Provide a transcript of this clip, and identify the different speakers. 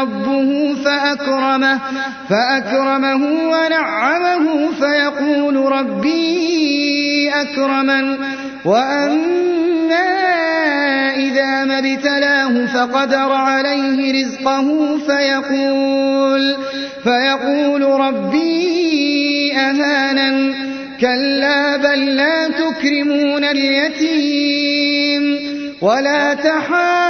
Speaker 1: ربه فأكرمه, فأكرمه ونعمه فيقول ربي أكرمن وأما إذا ما ابتلاه فقدر عليه رزقه فيقول, فيقول ربي أهانن كلا بل لا تكرمون اليتيم ولا تحاضون